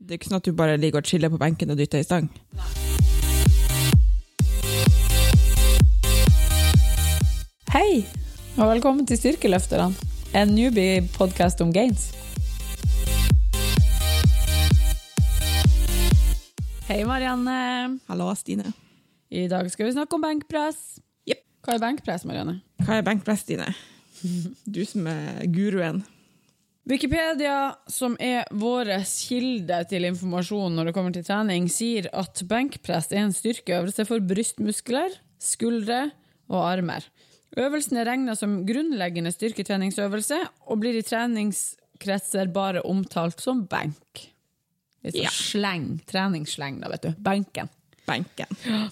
Det er ikke sånn at du bare ligger og chiller på benken og dytter i stang. Hei, og velkommen til Styrkeløfterne, en newbie-podkast om gains. Hei, Marianne. Hallo, Stine. I dag skal vi snakke om benkpress. Yep. Hva er benkpress, Marianne? Hva er benkpress, Stine? Du som er guruen. Wikipedia, som er vår kilde til informasjon når det kommer til trening, sier at benkpress er en styrkeøvelse for brystmuskler, skuldre og armer. Øvelsen er regna som grunnleggende styrketreningsøvelse og blir i treningskretser bare omtalt som benk. Litt sånn Ja. sleng, treningssleng, da, vet du. Benken. Benken.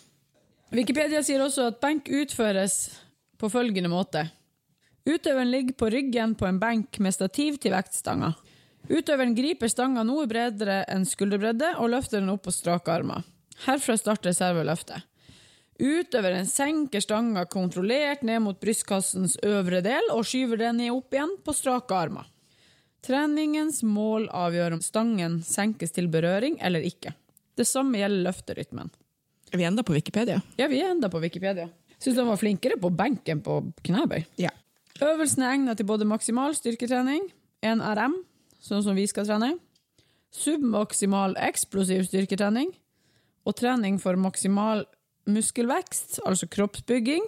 Wikipedia sier også at benk utføres på følgende måte. Utøveren ligger på ryggen på en benk med stativ til vektstanga. Utøveren griper stanga noe bredere enn skulderbredde og løfter den opp på strake armer. Herfra starter serveløftet. Utøveren senker stanga kontrollert ned mot brystkassens øvre del og skyver den ned opp igjen på strake armer. Treningens mål avgjør om stangen senkes til berøring eller ikke. Det samme gjelder løfterytmen. Er vi enda på Wikipedia? Ja, vi er enda på Wikipedia. Syns de var flinkere på benken på knebøy. Ja. Øvelsen er egnet til både maksimal styrketrening, 1 RM, sånn som vi skal trene, submaksimal eksplosiv styrketrening og trening for maksimal muskelvekst, altså kroppsbygging,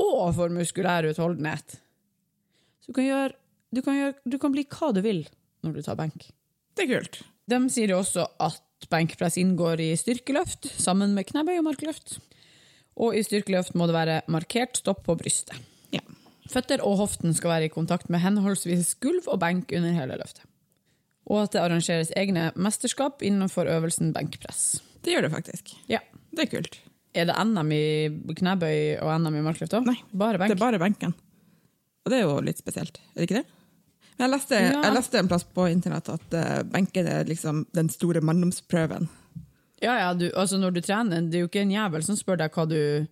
og for muskulær utholdenhet. Så du kan, gjøre, du, kan gjøre, du kan bli hva du vil når du tar benk. Det er kult. De sier også at benkpress inngår i styrkeløft, sammen med knebøy og markløft. Og i styrkeløft må det være markert stopp på brystet. Føtter og hoften skal være i kontakt med henholdsvis gulv og benk under hele løftet. Og at det arrangeres egne mesterskap innenfor øvelsen benkpress. Det gjør det faktisk. Ja. Det er kult. Er det NM i knebøy og NM i markløft òg? Nei, Bare benk? Det er bare benken. Og det er jo litt spesielt, er det ikke det? Men jeg leste, Ja. jeg leste en plass på internett at eh, benken er liksom den store manndomsprøven. Ja, ja, du, altså når du trener, det er jo ikke en jævel som spør deg hva du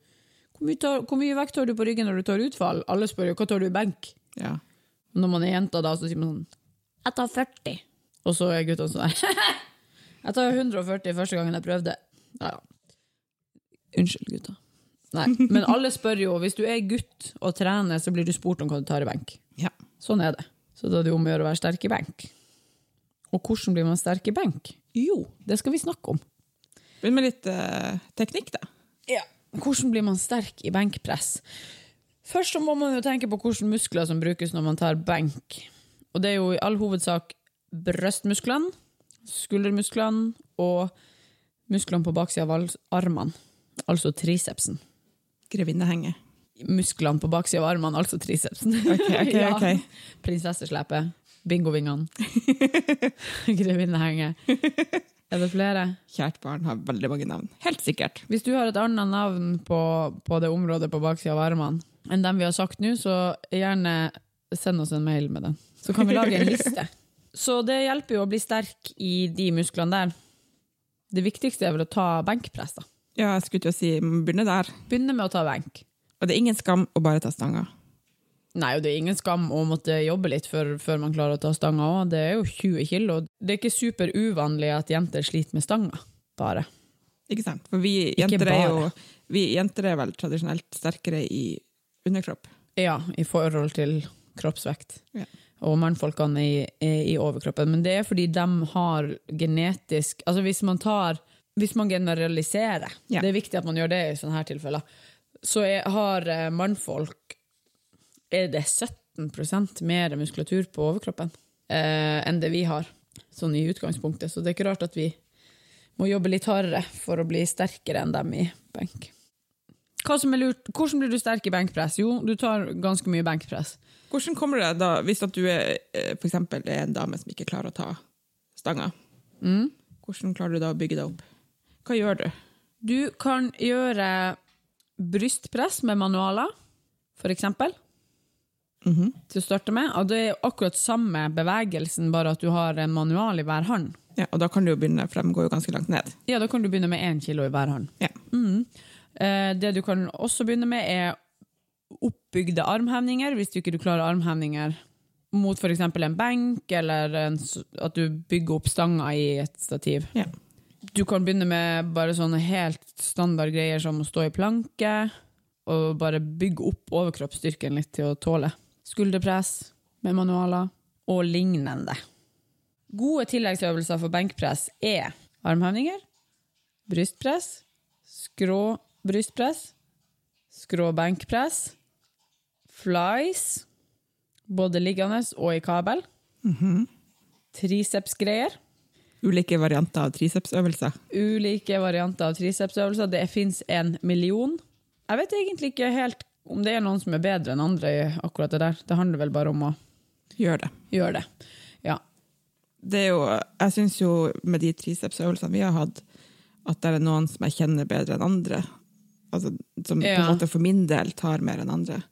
hvor mye, tar, hvor mye vekt tar du på ryggen når du tar utfall? Alle spør jo hva tar du i benk. Ja. Når man er jenta, da, så sier man sånn Jeg tar 40. Og så er guttene sånn her. jeg tar 140 første gangen jeg prøvde. Ja, ja. Unnskyld, gutta. Nei, men alle spør jo, hvis du er gutt og trener, så blir du spurt om hva du tar i benk. ja. Sånn er det. Så da er det om å gjøre å være sterk i benk. Og hvordan blir man sterk i benk? Jo, det skal vi snakke om. Begynn med litt uh, teknikk, da. Ja. Hvordan blir man sterk i benkpress? Først så må man jo tenke på hvilke muskler som brukes når man tar benk. Og det er jo i all hovedsak brystmusklene, skuldermusklene og musklene på baksida av armene, altså tricepsen. Grevinnehenge. Musklene på baksida av armene, altså tricepsen. Ok, ok, Ja. ok. Prinsesseslepet, bingovingene, grevinnehenge. Er det flere? Kjært barn har veldig mange navn. Helt sikkert. Hvis du har et annet navn på, på det området på baksida av armene enn dem vi har sagt nå, så gjerne send oss en mail med den. Så kan vi lage en liste. Så det hjelper jo å bli sterk i de musklene der. Det viktigste er vel å ta benkpress. da. Ja, jeg skulle til å si, begynne der. Begynne med å ta benk. Og det er ingen skam å bare ta stanga. Nei, og det er ingen skam å måtte jobbe litt før, før man klarer å ta stanga òg. Det er jo 20 kilo. Det er ikke super uvanlig at jenter sliter med stanga, bare. Ikke sant? For vi jenter, er jo, vi jenter er vel tradisjonelt sterkere i underkropp. Ja, i forhold til kroppsvekt. Ja. Og mannfolkene i, i overkroppen. Men det er fordi de har genetisk Altså hvis man tar Hvis man generaliserer, Ja. det er viktig at man gjør det i sånne her tilfeller, så er, har eh, mannfolk Er det 17% mer muskulatur på overkroppen eh, enn det vi har, sånn i utgangspunktet. Så det er ikke rart at vi må jobbe litt hardere for å bli sterkere enn dem i benk. Hvordan blir du sterk i benkpress? Jo, du tar ganske mye benkpress. Hvordan kommer det da, hvis du er eh, for eksempel er en dame som ikke klarer å ta stanga? Mm. Hvordan klarer du da å bygge deg opp? Hva gjør du? Du kan gjøre brystpress med manualer, for eksempel, Mhm. til å starte med. Og det er akkurat samme bevegelsen, bare at du har en manual i hver hånd. Ja, og da kan du jo begynne, for de går jo ganske langt ned. Ja, da kan du begynne med én kilo i hver hånd. Ja. Eh, Det du kan også begynne med, er oppbygde armhevninger, hvis du ikke klarer armhevninger mot f.eks. en benk, eller en, at du bygger opp stanga i et stativ. Ja. Du kan begynne med bare sånne helt standard greier som å stå i planke, og bare bygge opp overkroppsstyrken litt til å tåle. Skulderpress med manualer, og lignende. Gode tilleggsøvelser for benkpress er armhevninger, brystpress, skrå brystpress, skrå benkpress, flies, både liggende og i kabel, tricepsgreier, Ulike varianter av tricepsøvelser. ulike varianter av tricepsøvelser. Det fins en million. Jeg vet egentlig ikke helt om det er noen som er bedre enn andre i akkurat det der. Det handler vel bare om å Gjør det. gjøre det. Ja. det er jo, jeg syns jo med de tricepsøvelsene vi har hatt, at det er noen som jeg kjenner bedre enn andre. Altså, som på en måte for min del tar mer enn andre.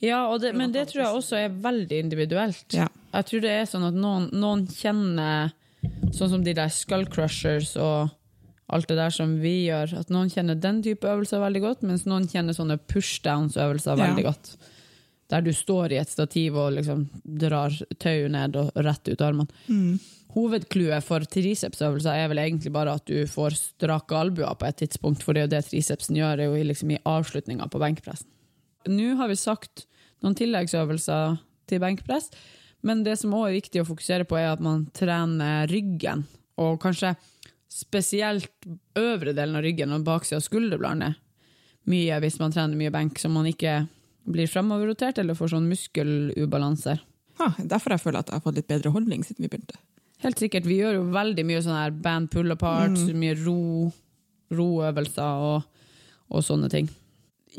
Ja, og det, men det tror jeg også er veldig individuelt. Ja. Jeg tror det er sånn at noen, noen kjenner Sånn som de der skull crushers og alt det der som vi gjør. At noen kjenner den type øvelser veldig godt, mens noen kjenner sånne pushdowns-øvelser Ja. veldig godt. Der du står i et stativ og liksom drar tauet ned og rett ut armene. Mm. Hovedclouet for tricepsøvelser er vel egentlig bare at du får strake albuer på et tidspunkt, for det er jo det tricepsen gjør, er jo liksom i avslutninga på benkpressen. Nå har vi sagt noen tilleggsøvelser til benkpress, men det som også er viktig å fokusere på, er at man trener ryggen, og kanskje spesielt øvre delen av ryggen og baksida av skulderbladene mye hvis man trener mye benk, så man ikke blir fremoverrotert eller får sånn muskelubalanser. Ha, derfor jeg føler at jeg har fått litt bedre holdning siden vi begynte. Helt sikkert. Vi gjør jo veldig mye sånn her band pull-aparts, mye ro, roøvelser og, og sånne ting.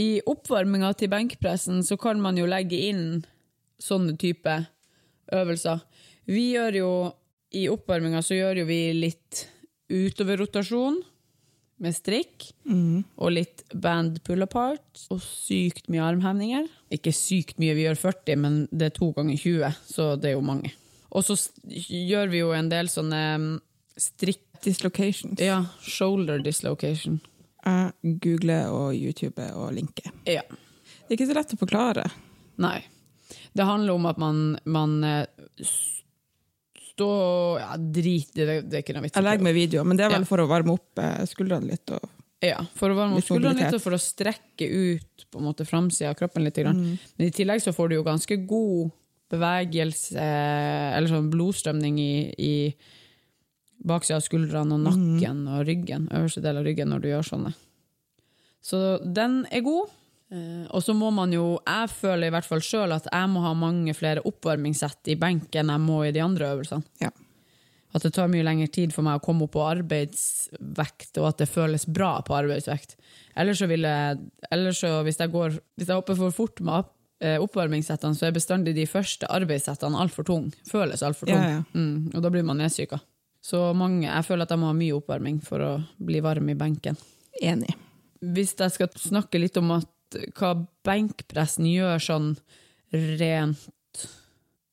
I oppvarminga til benkpressen så kan man jo legge inn sånne type øvelser. Vi gjør jo i oppvarminga så gjør jo vi litt utoverrotasjon med strikk, og litt band pull-apart, og sykt mye armhevninger. Ikke sykt mye, vi gjør 40, men det er to ganger 20, så det er jo mange. Og så gjør vi jo en del sånne mm, strikk... Dislocations. Ja, shoulder dislocation. Jeg googler og YouTuber og linker. Ja. Det er ikke så lett å forklare. Nei. Det handler om at man, man eh, Ja, drit det, det er ikke noe vits. Jeg legger med video, men det er vel for å varme opp eh, skuldrene litt. Og, Ja, for å varme opp skuldrene litt, og for å strekke ut på en måte framsida av kroppen litt. Mm. Men i tillegg så får du jo ganske god bevegelse, eller sånn blodstrømning i, i baksida av skuldrene og nakken og ryggen, øverste del av ryggen når du gjør sånne. Så den er god. Eh, og så må man jo, jeg føler i hvert fall sjøl at jeg må ha mange flere oppvarmingssett i benk enn jeg må i de andre øvelsene. ja. At det tar mye lengre tid for meg å komme opp på arbeidsvekt, og at det føles bra på arbeidsvekt. Ellers så vil jeg, ellers så hvis jeg går, hvis jeg hopper for fort med eh, oppvarmingssettene, så er bestandig de første arbeidssettene altfor tung. Føles altfor tung. Ja, ja. Mm, og da blir man nedsyka. Så mange, jeg føler at jeg må ha mye oppvarming for å bli varm i benken. Enig. Hvis jeg skal snakke litt om at, hva benkpressen gjør sånn rent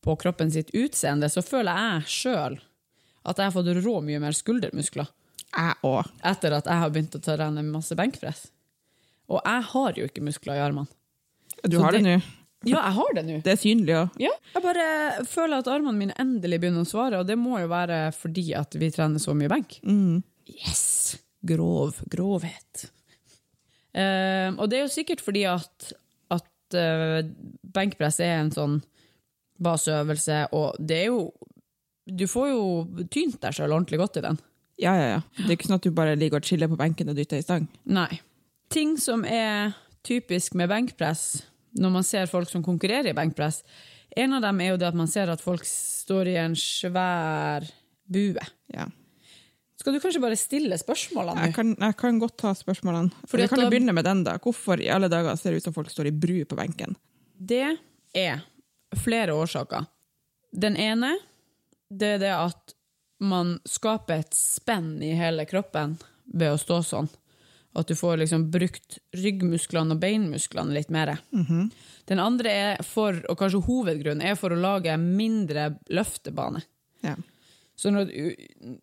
på kroppen sitt utseende, så føler jeg sjøl at jeg har fått rå mye mer skuldermuskler Jeg òg. etter at jeg har begynt å trene masse benkpress. Og jeg har jo ikke muskler i armene. Du Så har det det- nå. Ja, jeg har det nå. Det er synlig òg. Ja, jeg bare føler at armene mine endelig begynner å svare, og det må jo være fordi at vi trener så mye benk. Yes! Grov grovhet. Eh, og det er jo sikkert fordi at, at eh, benkpress er en sånn baseøvelse, og det er jo Du får jo tynt deg sjøl ordentlig godt i den. Ja, ja, ja. Det er ikke sånn at du bare ligger og chiller på benken og dytter i stang. Nei. Ting som er typisk med benkpress, når man ser folk som konkurrerer i benkpress, en av dem er jo det at man ser at folk står i en svær bue. Ja. Skal du kanskje bare stille spørsmålene Jeg kan, jeg kan godt ta spørsmålene. Fordi kan da- begynne med den, da. Hvorfor i alle dager ser det ut som folk står i bru på benken? Det er flere årsaker. Den ene, det er det at man skaper et spenn i hele kroppen ved å stå sånn. At du får liksom brukt ryggmusklene og beinmusklene litt mer. Den andre er for, og kanskje hovedgrunnen, er for å lage mindre løftebane. Ja. Så når du,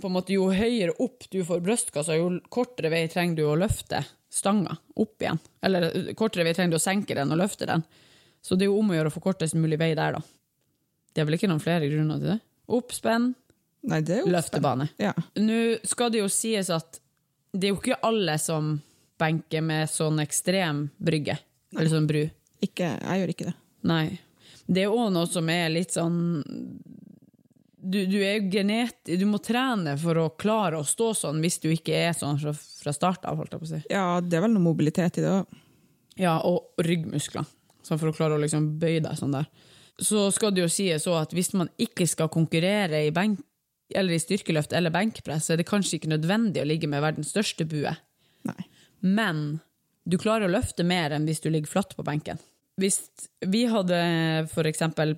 på en måte, jo høyere opp du får brystkassa, jo kortere vei trenger du å løfte stanga opp igjen. Eller kortere vei trenger du å senke den og løfte den. Så det er jo om å gjøre å få kortest mulig vei der, da. Det er vel ikke noen flere grunner til det? Oppspenn, Nei, det jo løftebane. Ja. Nå skal det jo sies at det er jo ikke alle som benker med sånn ekstrem brygge. Eller sånn bru. Ikke, jeg gjør ikke det. Nei. Det er òg noe som er litt sånn du, du er genet... Du må trene for å klare å stå sånn hvis du ikke er sånn fra, fra start av, holdt jeg på å si. Ja, det er vel noe mobilitet i det òg. Ja, og ryggmuskler. Sånn for å klare å liksom bøye deg sånn der. Så skal det jo sies òg at hvis man ikke skal konkurrere i, benk, eller i styrkeløft eller benkpress, så er det kanskje ikke nødvendig å ligge med verdens største bue. Nei. Men du klarer å løfte mer enn hvis du ligger flatt på benken. Hvis vi hadde for eksempel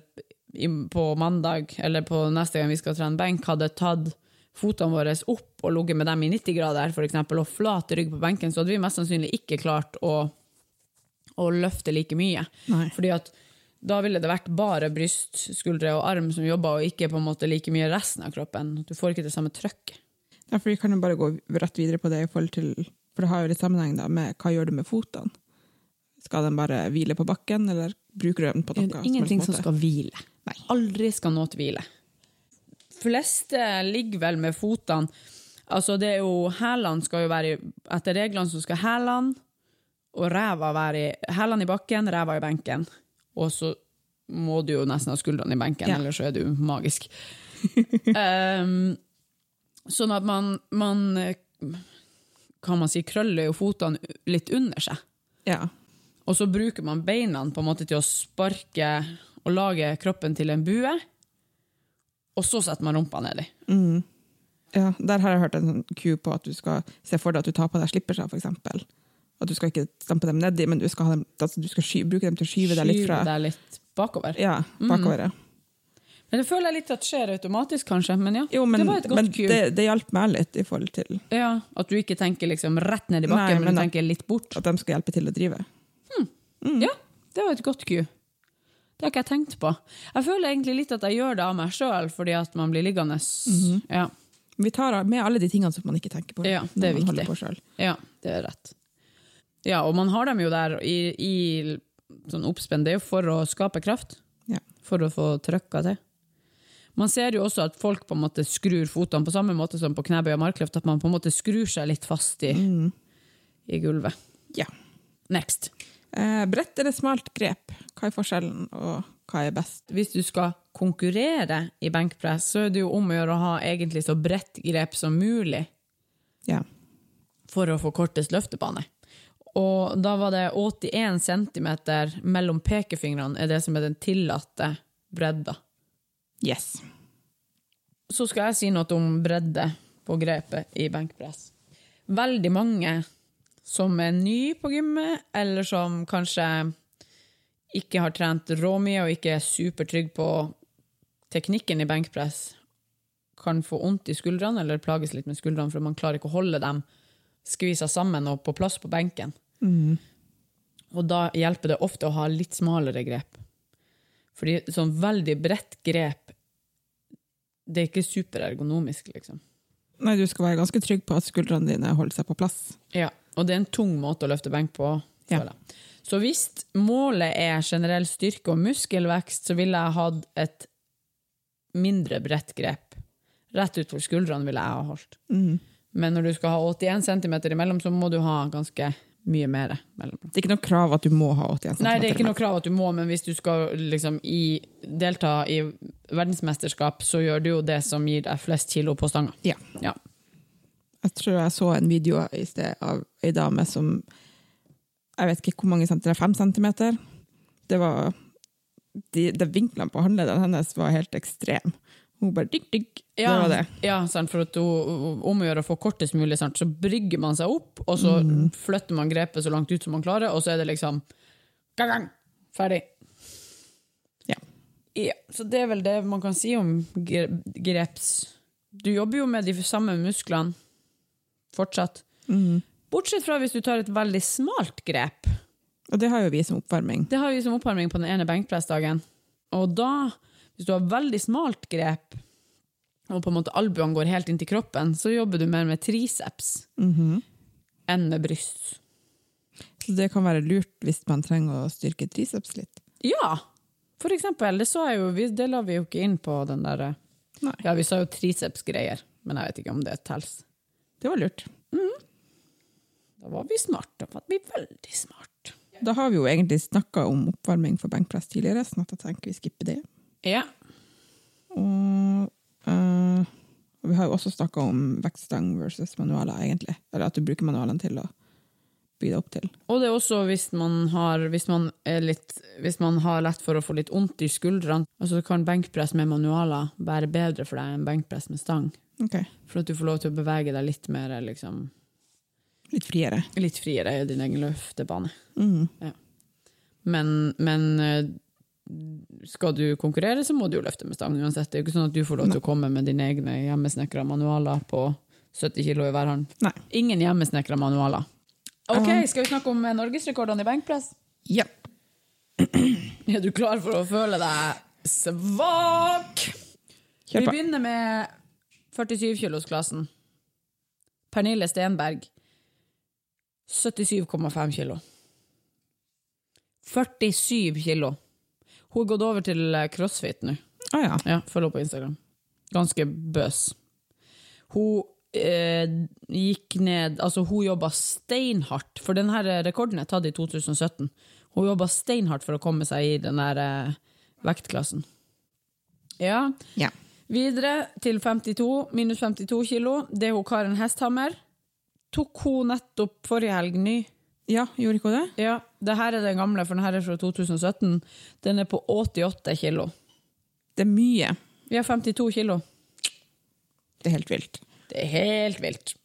på mandag, eller på neste gang vi skal trene benk, hadde tatt fotene våre opp og ligget med dem i 90 grader for eksempel, og flat rygg på benken, så hadde vi mest sannsynlig ikke klart å, å løfte like mye. Nei. Fordi at da ville det vært bare bryst, skuldre og arm som jobba, og ikke på en måte like mye resten av kroppen. Du får ikke det samme trøkket. for vi kan jo bare gå rett videre på det til For det har jo litt sammenheng da med hva gjør du med fotene. Skal den bare hvile på bakken, eller bruker du den på noe? Det er ingenting som som skal hvile. Nei. Aldri skal noe hvile. Fleste ligger vel med fotene Altså, det er jo Hælene skal jo være i- Etter reglene så skal hælene og ræva være i Hælene i bakken, ræva i benken. Og så må du jo nesten ha skuldrene i benken, Ja. ellers så er du magisk. um, sånn at man, man eh, Kan man si krøller jo fotene litt under seg. Ja. Og så bruker man beina på en måte til å sparke og lage kroppen til en bue. Og så setter man rumpa nedi. Mm. ja. Der har jeg hørt en sånn cue på at du skal se for deg at du tar på deg slipperser, eksempel. At du skal ikke stampe dem nedi, men du skal, ha dem, altså, du skal sky, bruke dem til å skyve deg litt fra Skyve deg litt bakover. Ja, bakover. ja. Men det føler jeg litt at skjer automatisk, kanskje. Men ja, Jo, men, det var et men godt cue. det, det hjalp meg litt i forhold til Ja, at du ikke tenker liksom rett ned i bakken, Nei, men, men du tenker litt bort. at de skal hjelpe til å drive. Ja, det var et godt ku. Det har ikke jeg tenkt på. Jeg føler egentlig litt at jeg gjør det av meg sjøl, fordi at man blir liggende. Mhm. ja. Vi tar med alle de tingene som man ikke tenker på. Ja, det er viktig. Ja, det er rett. Ja, og man har dem jo der i, i sånn oppspenn. Det er jo for å skape kraft. Ja. For å få trykka til. Man ser jo også at folk på en måte skrur fotene på samme måte som på knebøy og markløft. At man på en måte skrur seg litt fast i, i gulvet. Ja. Next. Eh, bredt eller smalt grep? Hva er forskjellen, og hva er best? Hvis du skal konkurrere i benkpress, så er det jo om å gjøre å ha egentlig så bredt grep som mulig. Ja. for å få kortest løftebane. Og da var det 81 cm mellom pekefingrene er det som er den tillatte bredda. Yes. Så skal jeg si noe om bredde på grepet i benkpress. Veldig mange som er ny på gymmet, eller som kanskje ikke har trent råmye og ikke er supertrygg på teknikken i benkpress, kan få vondt i skuldrene eller plages litt med skuldrene, for man klarer ikke å holde dem skvisa sammen og på plass på benken. Og da hjelper det ofte å ha litt smalere grep. Fordi sånn veldig bredt grep, det er ikke superergonomisk, liksom. Nei, du skal være ganske trygg på at skuldrene dine holder seg på plass. Ja, og det er en tung måte å løfte benk på. Ja. Så hvis målet er generell styrke og muskelvekst, så ville jeg hatt et mindre bredt grep. Rett utfor skuldrene ville jeg ha holdt. Men når du skal ha 81 cm imellom, så må du ha ganske mye mer mellom. Det er ikke noe krav at du må ha 81 cm. Nei, det er ikke noe krav at du må, men hvis du skal liksom i, delta i verdensmesterskap, så gjør du jo det som gir deg flest kilo på stanga. Ja. Ja. Jeg tror jeg så en video i sted av ei dame som Jeg vet ikke hvor mange centimeter, fem centimeter. Det var de, de Vinklene på håndleddene hennes var helt ekstreme. Hun bare digg, digg. Det Ja, var det. ja sant, for at hun, om å gjøre å få kortest mulig, sant, så brygger man seg opp, og så Mm. flytter man grepet så langt ut som man klarer, og så er det liksom gang, gang, ferdig. Ja. Ja, så det er vel det man kan si om greps. Du jobber jo med de samme musklene fortsatt. Mm. Bortsett fra hvis du tar et veldig smalt grep. Og det har jo vi som oppvarming. Det har vi som oppvarming på den ene benkpressdagen. Og da, hvis du har veldig smalt grep, og på en måte albuene går helt inn til kroppen, så jobber du mer med triceps enn med bryst. Så det kan være lurt hvis man trenger å styrke triceps litt. Ja, For eksempel, det så jo, det la vi jo ikke inn på den der eh, Ja, vi sa jo triceps-greier, men jeg vet ikke om det tels. Det var lurt. Da var vi smart. Da var vi veldig smart. Da har vi jo egentlig snakka om oppvarming for benkpress tidligere, sånn at jeg tenker vi skipper det. Ja. Og øh, og vi har jo også snakka om vektstang versus manualer, egentlig. Eller at du bruker manualene til å bygge det opp til. Og det er også hvis man har, hvis man litt, hvis man har lett for å få litt vondt i skuldrene, altså kan benkpress med manualer være bedre for deg enn benkpress med stang. Okay. For at du får lov til å bevege deg litt mer, liksom, Litt friere. litt friere i din egen løftebane. Mm. Men, men eh, skal du konkurrere, så må du jo løfte med stang uansett. Det er jo ikke sånn at du får lov til å komme med dine egne hjemmesnekra manualer på 70 kilo i hver hånd. Nei. Ingen hjemmesnekra manualer. OK, Um. skal vi snakke om eh, norgesrekordene i benkpress? Ja. Er du klar for å føle deg svak? Vi begynner med 47-kilosklassen. Pernille Stenberg. 77,5 kilo. 47 kilo. Hun har gått over til eh, crossfit nå. Ah, ja. Ja, følg henne på Instagram. Ganske bøs. Hun eh, gikk ned Altså, hun jobba steinhardt, for denne rekorden er tatt i 2017. Hun jobba steinhardt for å komme seg i den der eh, vektklassen. Ja. ja. Videre til 52, minus 52 kilo. Det er hun Karen Hesthammer. Tok hun nettopp forrige helg ny. Ja, gjorde ikke hun det? Ja, det her er den gamle, for den her er fra 2017. Den er på 88 kilo. Det er mye. Vi har 52 kilo. Det er helt vilt. Det er helt vilt.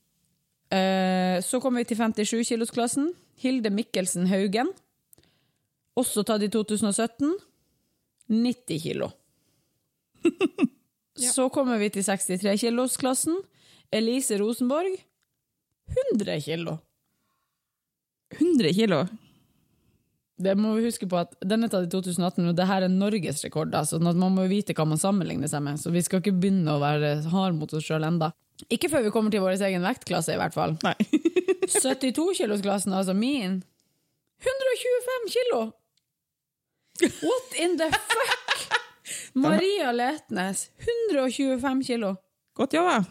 Eh, så kommer vi til 57-kilosklassen. Hilde Mikkelsen Haugen. Også tatt i 2017. 90 kilo. Så kommer vi til 63-kilosklassen. Elise Rosenborg. 100 kilo. 100 kilo. Det må vi huske på at Den er tatt i 2018, og det her er norgesrekord. rekord. Så man må vite hva man sammenligner seg med. Så vi skal ikke begynne å være hard mot oss sjøl enda. Ikke før vi kommer til vår egen vektklasse, i hvert fall. Nei. 72-kilosklassen, altså min. 125 kilo! What in the fuck? Maria Letnes, 125 kilo. Godt jobba.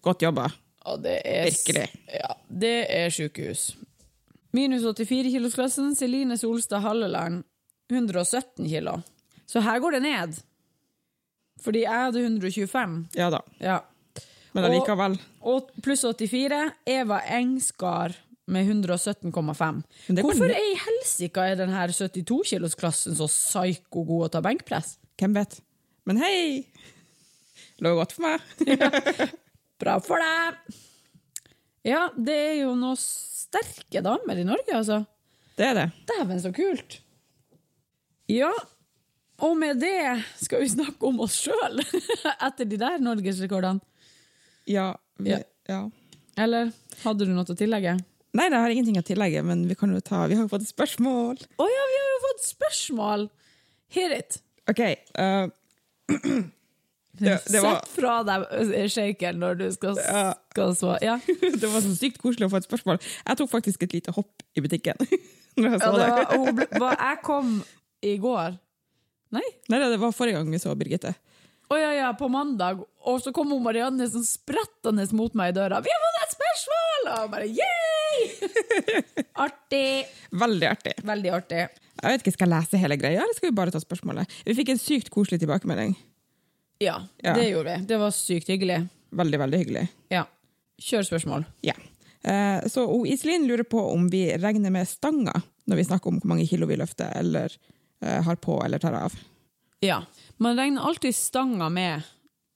Godt jobba. Ja, det Virkelig. Ja, det er sykehus. Minus 84-kilosklassen, Celine Solstad Halleland, 117 kilo. Så her går det ned. Fordi jeg hadde 125. Ja da. Ja. Men Og- allikevel. Og pluss 84, Eva Engskar med 117,5. Men Hvorfor er i helsike er denne 72-kilosklassen så psyko god å ta benkpress? Hvem vet? Men hei! Lå godt for meg. Bra for deg! Ja, det er jo noen sterke damer i Norge, altså. Det er det. Dæven, så kult! Ja, og med det skal vi snakke om oss sjøl etter de der norgesrekordene. Ja. Vi, Ja. ja. Eller hadde du noe å tillegge? Nei, det har ingenting å tillegge, men vi kan jo ta Vi har jo fått et spørsmål. Å ja, vi har jo fått spørsmål! Hear it! OK. Uh, det, det, var, Sett fra deg shaken shakeren når du skal, Ja. skal svare. Ja. det var så sykt koselig å få et spørsmål. Jeg tok faktisk et lite hopp i butikken. Når jeg så det det. var, ble, var, jeg kom i går. Nei? Nei, det var forrige gang vi så Birgitte. Å ja, ja, på mandag. Og så kom hun Marianne sånn sprettende mot meg i døra. 'Vi har fått et spørsmål!' Og bare yeah! Artig. Veldig artig. Veldig artig. Jeg vet ikke, Skal jeg lese hele greia, eller skal vi bare ta spørsmålet? Vi fikk en sykt koselig tilbakemelding. Ja, Ja. det gjorde vi. Det var sykt hyggelig. Veldig, veldig hyggelig. Ja. Kjør spørsmål. Ja. Eh, så Iselin lurer på om vi regner med stanga når vi snakker om hvor mange kilo vi løfter eller eh, har på eller tar av. Ja. Man regner alltid stanga med.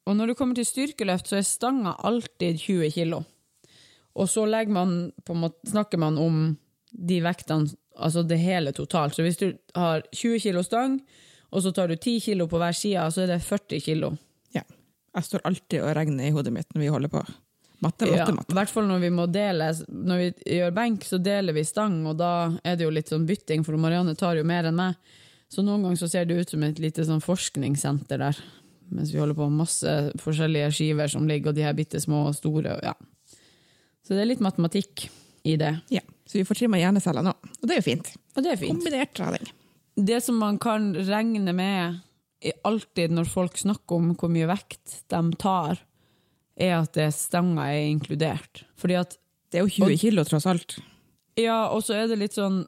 Og når det kommer til styrkeløft, så er stanga alltid 20 kilo. Og så man, måte, snakker man om de vektene, altså det hele totalt. Så hvis du har 20 kilo stang, og så tar du 10 kilo på hver side, så er det 40 kilo. Ja. Jeg står alltid og regner i hodet mitt når vi holder på. Matte, Ja, matte, I hvert fall når vi må dele. Når vi gjør benk, så deler vi stang, og da er det jo litt sånn bytting, for Marianne tar jo mer enn meg. Så noen ganger så ser det ut som et lite sånn forskningssenter der, mens vi holder på med masse forskjellige skiver som ligger, og de her bitte små og store. og Ja. Så det er litt matematikk i det. Ja. Så vi får trimma hjerneceller nå. Og det er jo fint. Og det er fint. Kombinert trening. Det som man kan regne med alltid når folk snakker om hvor mye vekt de tar, er at det stanga er inkludert. Fordi at Det er jo 20 kilo, tross alt. Ja, og så er det litt sånn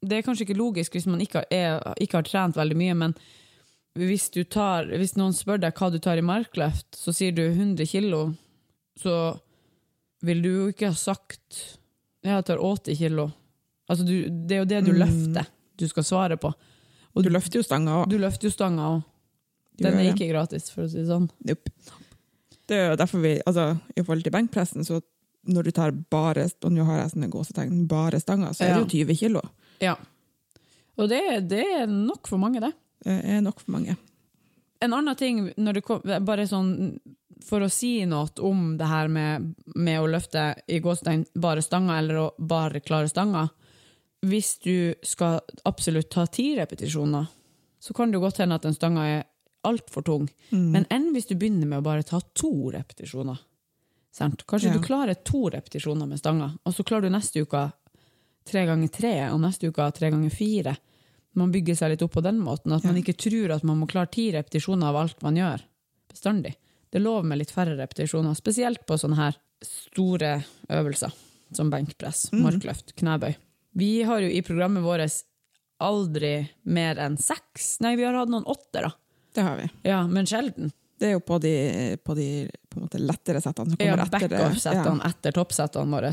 Det er kanskje ikke logisk hvis man ikke, er, ikke har trent veldig mye, men hvis, du tar, hvis noen spør deg hva du tar i markløft, så sier du 100 kilo, så vil du jo ikke ha sagt jeg tar 80 kilo. Altså, du, det er jo det du løfter du skal svare på. Og du løfter jo stanga òg. Du løfter jo stanga òg. Den er ikke gratis, for å si det sånn. Nope. Det er jo derfor vi, altså, I forhold til benkpressen, så når du tar bare og nå har jeg sånne gåsetegn, bare stanga, så er det jo 20 kilo. Ja. Og det, det er nok for mange, det. Det er nok for mange. En annen ting, kom, bare sånn for å si noe om det her med, med å løfte i gåstein bare stanga eller å bare klare stanga Hvis du skal absolutt ta ti repetisjoner, så kan det godt hende at den stanga er altfor tung. Mm. Men enn hvis du begynner med å bare ta to repetisjoner? Sant? Kanskje Ja. du klarer to repetisjoner med stanga, og så klarer du neste uke tre ganger tre, og neste uke tre ganger fire. Man bygger seg litt opp på den måten, at man ikke tror at man må klare ti repetisjoner av alt man gjør. Bestandig. Det er lov med litt færre repetisjoner, spesielt på sånne her store øvelser, som benkpress, Mhm. markløft, knebøy. Vi har jo i programmet vårt aldri mer enn seks. Nei, vi har hatt noen åtte, da. Det har vi. Ja, men sjelden. Det er jo på de, på de på lettere settene som Ja, kommer etter Ja, backoff-settene etter toppsettene våre.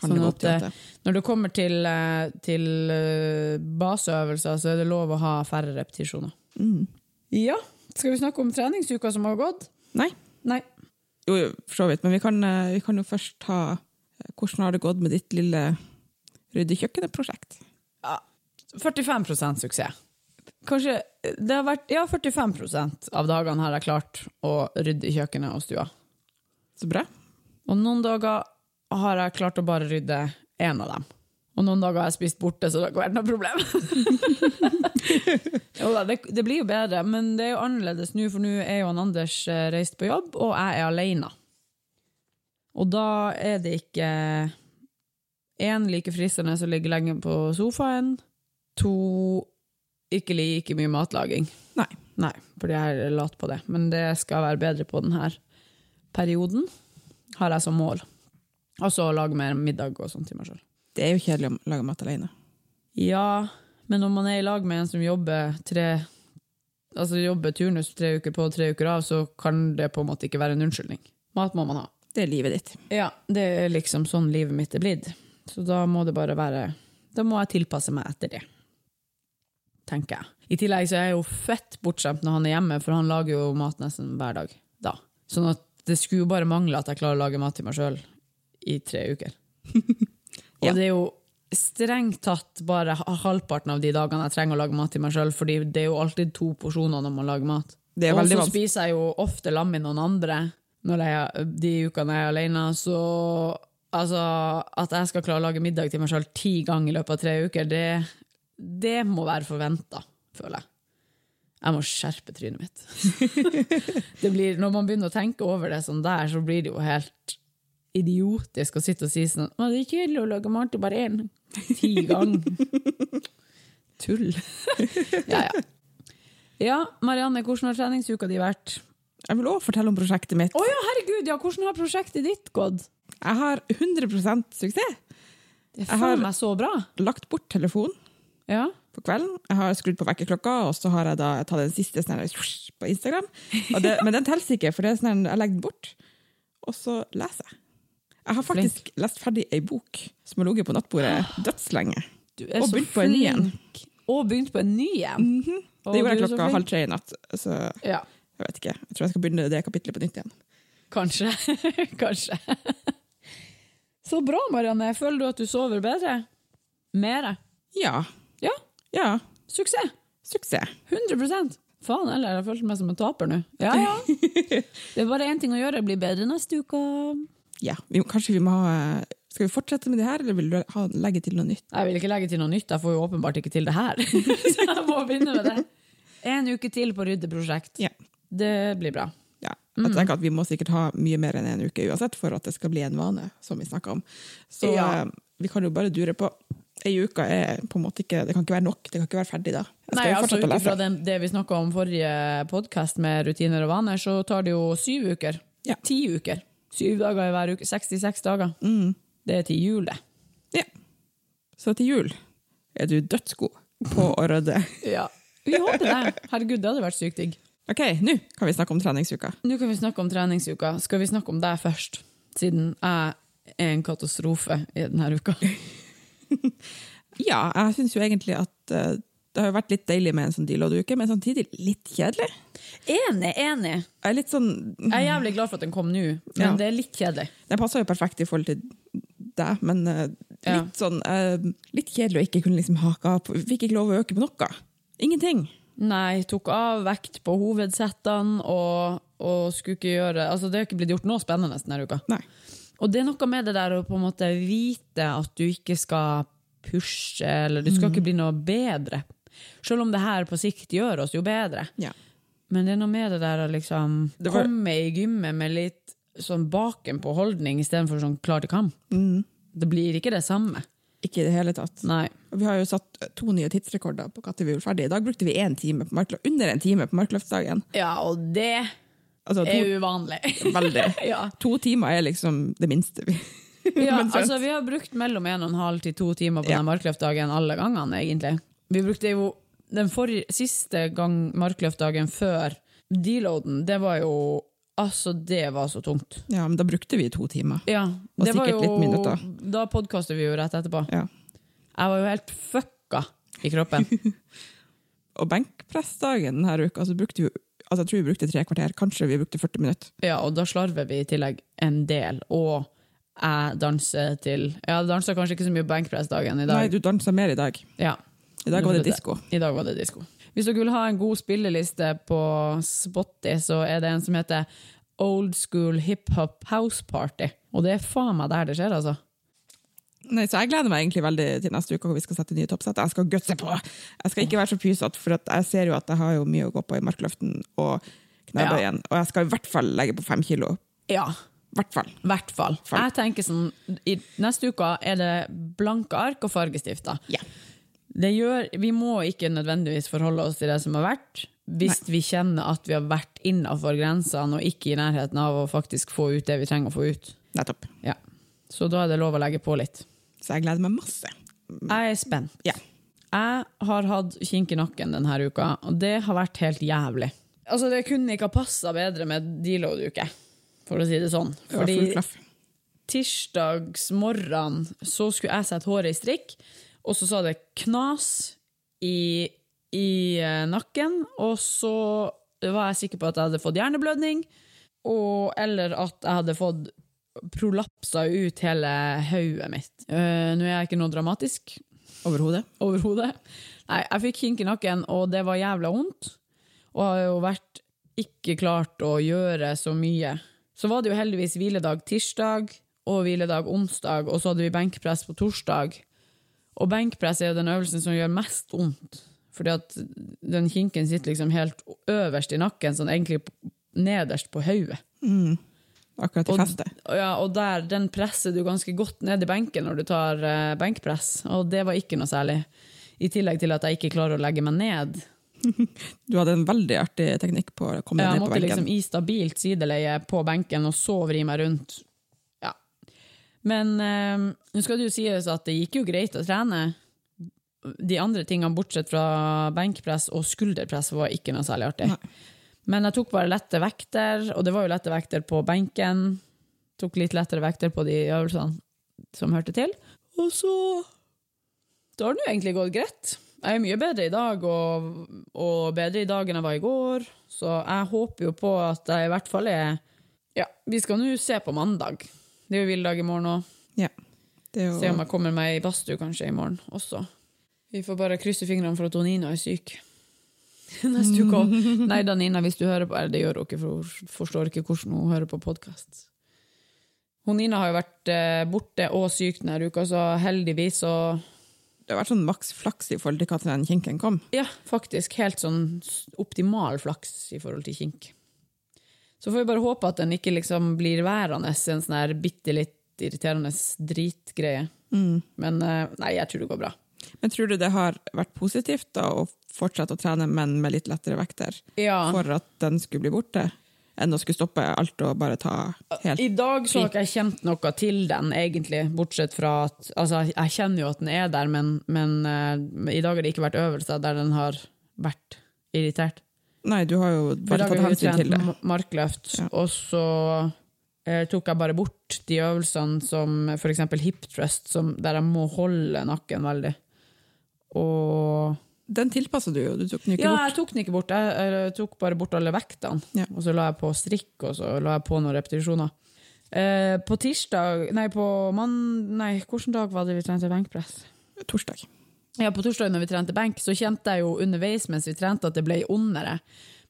Kan Sånn godt at, eh. Når det kommer til, eh, til eh, baseøvelser, så er det lov å ha færre repetisjoner. Mm. Ja, skal vi snakke om treningsuka som har gått? Nei. Nei. Jo, jo, for så vidt. Men vi kan, vi kan jo først ta Hvordan har det gått med ditt lille rydde kjøkkenet-prosjekt? 45% suksess. Kanskje det har vært Ja, 45% av dagene har jeg klart å rydde i kjøkkenet og stua. Så bra. Og noen dager har jeg klart å bare rydde én av dem. Og noen dager har jeg spist borte, så det har ikke vært noe problem. jo da, det, det blir jo bedre, men det er jo annerledes nå, for nå er jo han Anders eh, reist på jobb, og jeg er alene. Og da er det ikke én like fristende som ligger lenge på sofaen, to ikke like mye matlaging. Nei. Nei, fordi jeg er lat på det. Men det skal være bedre på denne perioden, har jeg som mål. Altså å lage mer middag og sånt til meg sjøl. Det er jo kjedelig å lage mat alene. Ja, men når man er i lag med en som jobber tre Altså jobber turnus tre uker på, tre uker av, så kan det på en måte ikke være en unnskyldning. Mat må man ha. Det er livet ditt. Ja, det er liksom sånn livet mitt er blitt. Så da må det bare være Da må jeg tilpasse meg etter det. Tenker jeg. I tillegg så er jeg jo fett bortskjemt når han er hjemme, for han lager jo mat nesten hver dag da. Sånn at det skulle jo bare mangle at jeg klarer å lage mat til meg sjøl i tre uker. Og Ja. det er jo strengt tatt bare halvparten av de dagene jeg trenger å lage mat til meg sjøl, fordi det er jo alltid to porsjoner når man lager mat. Det Og så spiser jeg jo ofte lam med noen andre når jeg, de ukene jeg er alene. Så altså, at jeg skal klare å lage middag til meg sjøl ti ganger i løpet av tre uker, det, det må være forventa, føler jeg. Jeg må skjerpe trynet mitt. det blir, når man begynner å tenke over det sånn der, så blir det jo helt idiotisk å sitte og si sånn «Å, Det er kjedelig å lage mat til bare én. Ti ganger. Tull. ja, ja. Ja, Marianne, hvordan har treningsuka di vært? Jeg vil òg fortelle om prosjektet mitt. Å ja, herregud, ja, hvordan har prosjektet ditt gått? Jeg har 100 suksess. Det Jeg har- meg så bra. Lagt bort telefonen Ja. på kvelden. Jeg har skrudd på vekkerklokka, og så har jeg da tatt den siste sånn på Instagram. Det, men den teller ikke, for det er sånn jeg legger den bort, og så leser jeg. Jeg har faktisk lest ferdig ei bok som har ligget på nattbordet dødslenge. Og begynt på en ny en. flink. Og begynt på en ny en. Å, Det gjorde jeg klokka halv tre i natt, så Ja, jeg vet ikke. Jeg tror jeg skal begynne det kapitlet på nytt igjen. kanskje. kanskje. Så bra, Marianne. Føler du at du sover bedre? Mere? Ja. Ja, Ja. suksess. Suksess. 100 Faen heller, jeg følte meg som en taper nå. Ja, ja. Det er bare én ting å gjøre, bli bedre neste uke. Ja. Vi, kanskje vi må ha Skal vi fortsette med det her, eller vil du ha, legge til noe nytt? Jeg vil ikke legge til noe nytt, jeg får jo åpenbart ikke til det her. Så jeg må begynne med det. En uke til på ryddeprosjekt. Ja. Det blir bra. Ja. Jeg tenker at Vi må sikkert ha mye mer enn en uke uansett for at det skal bli en vane, som vi om. Så Ja. eh, vi kan jo bare dure på. ei uke er på en måte ikke Det kan ikke være nok. Det kan ikke være ferdig da. Nei, altså ut ifra det, det vi snakka om forrige podkast med rutiner og vaner, så tar det jo syv uker. Ja. Ti uker. Syv dager i hver uke. 66 dager. Mm. Det er til jul, det. Ja. Så til jul er du dødsgod på å rydde. Ja. Vi håper det. Herregud, det hadde vært sykt digg. OK, nå kan vi snakke om treningsuka. Nå kan vi snakke om treningsuka. Skal vi snakke om deg først? Siden jeg er en katastrofe i denne uka. Ja, jeg syns jo egentlig at eh, det har jo vært litt deilig med en sånn deload-uke, men samtidig litt kjedelig. Enig, enig. Jeg er litt sånn Jeg er jævlig glad for at den kom nå, men Ja. det er litt kjedelig. Den passer jo perfekt i forhold til deg, men Ja. litt sånn uh, Litt kjedelig å ikke kunne liksom hake av. Fikk ikke lov å øke på noe. Ingenting. Nei, tok av vekt på hovedsettene og, og skulle ikke gjøre Altså, det har ikke blitt gjort noe spennende denne uka. Nei. Og det er noe med det der å på en måte vite at du ikke skal pushe, eller du skal Mm. ikke bli noe bedre. Selv om det her på sikt gjør oss jo bedre. Ja. Men det er noe med det der å liksom var- komme i gymmet med litt sånn bakenpå holdning istedenfor sånn klar til kamp. Mm. Det blir ikke det samme. Ikke i det hele tatt. Nei. Og vi har jo satt to nye tidsrekorder på når vi var ferdig. I dag brukte vi én time på markløft, under en time på markløftdagen. Ja, og det Altså, er to, uvanlig. veldig. ja. To timer er liksom det minste vi Ja, altså Vi har brukt mellom en og en halv til to timer på Ja. den markløftdagen alle gangene, egentlig. Vi brukte jo den forrige, siste gang markløftdagen før deloaden, det var jo Altså, det var så tungt. Ja, men da brukte vi to timer. Ja, Og det var sikkert jo litt minutter. Da podkastet vi jo rett etterpå. Ja. Jeg var jo helt fucka i kroppen. Og benkpressdagen denne uka, så brukte vi altså jeg tror vi brukte tre kvarter. Kanskje vi brukte 40 minutter. Ja, og da slarver vi i tillegg en del. Og jeg danser til Jeg dansa kanskje ikke så mye benkpressdagen i dag. Nei, du dansa mer i dag. Ja, I dag var det disko. I dag var det disko. Hvis dere vil ha en god spilleliste på Spotty, så er det en som heter Old School Hip Hop House Party. Og det er faen meg der det skjer, altså. Nei, så jeg gleder meg egentlig veldig til neste uke hvor vi skal sette nye toppsett. Jeg skal gutse på! Jeg skal ikke være så pysete, for jeg ser jo at jeg har jo mye å gå på i markløften og knebøyen. Og jeg skal i hvert fall legge på fem kilo. Ja, hvert fall. hvert fall. Jeg tenker sånn, Neste uke er det blanke ark og fargestifter. Ja. Det gjør, vi må ikke nødvendigvis forholde oss til det som har vært, hvis vi kjenner at vi har vært innafor grensene og ikke i nærheten av å faktisk få ut det vi trenger å få ut. Nettopp. Ja. Så da er det lov å legge på litt. Så jeg gleder meg masse. Jeg er spent. Ja. Jeg har hatt kink i nakken denne uka, og det har vært helt jævlig. Altså, Det kunne ikke ha passa bedre med deload-uke, for å si det sånn. Fordi tirsdags tirsdagsmorgen så skulle jeg sette håret i strikk, og så sa det knas i, i eh, nakken, og så var jeg sikker på at jeg hadde fått hjerneblødning, og, eller at jeg hadde fått prolapsa ut hele hodet mitt. Uh, nå er jeg ikke noe dramatisk Overhodet. overhodet. Nei, jeg fikk kink i nakken, og det var jævla vondt. Og har jo vært ikke klart å gjøre så mye. Så var det jo heldigvis hviledag tirsdag og hviledag onsdag, og så hadde vi benkpress på torsdag. Og benkpress er jo den øvelsen som gjør mest vondt. Fordi at den kinken sitter liksom helt øverst i nakken, sånn egentlig nederst på hodet. Akkurat i Og- Ja, og der, den presser du ganske godt ned i benken når du tar uh, benkpress, og det var ikke noe særlig. I tillegg til at jeg ikke klarer å legge meg ned. Du hadde en veldig artig teknikk på å komme deg ned på benken. Jeg måtte liksom i stabilt sideleie på benken og så vri meg rundt. Men eh, nå skal det jo sies at det gikk jo greit å trene. De andre tingene bortsett fra benkpress og skulderpress var ikke noe særlig artig. Men jeg tok bare lette vekter, og det var jo lette vekter på benken. Tok litt lettere vekter på de øvelsene som hørte til. Og så Da har det jo egentlig gått greit. Jeg er mye bedre i dag, og, og bedre i dag enn jeg var i går. Så jeg håper jo på at jeg i hvert fall er Ja, vi skal nå se på mandag. Det er jo hviledag i morgen òg. Ja. Er Se om jeg kommer meg i badstue kanskje i morgen også. Vi får bare krysse fingrene for at hun Nina er syk. Neste uke òg. Nei da, Nina, hvis du hører på Eller det gjør hun ikke, for hun forstår ikke hvordan hun hører på podkast. Nina har jo vært eh, borte og syk denne uka, så heldigvis så det har vært sånn maks flaks i forhold til når den kinken kom. Ja, faktisk. Helt sånn optimal flaks i forhold til kink. Så får vi bare håpe at den ikke liksom blir værende en sånn her bitte litt irriterende dritgreie. Men eh, nei, jeg tror det går bra. Men tror du det har vært positivt da, å fortsette å trene, men med litt lettere vekter, Ja. for at den skulle bli borte? Enn å skulle stoppe alt og bare ta helt I dag så har ikke jeg kjent noe til den, egentlig, bortsett fra at Altså, jeg kjenner jo at den er der, men, men uh, i dag har det ikke vært øvelser der den har vært irritert. Nei, du har jo bare tatt hensyn til det. ma- markløft, Ja. og så eh, tok jeg bare bort de øvelsene som eksempel hip thrust, som, der jeg må holde nakken veldig. Og Den tilpassa du jo, du tok den ikke Ja, bort. jeg tok den ikke bort. Jeg, jeg tok bare bort alle vektene. Ja. Og så la jeg på strikk, og så la jeg på noen repetisjoner. Eh, på tirsdag Nei, på mann... Nei, hvilken dag var det vi trente benkpress? Torsdag. Ja, på torsdag når vi trente benk, så kjente jeg jo underveis mens vi trente at det ble ondere.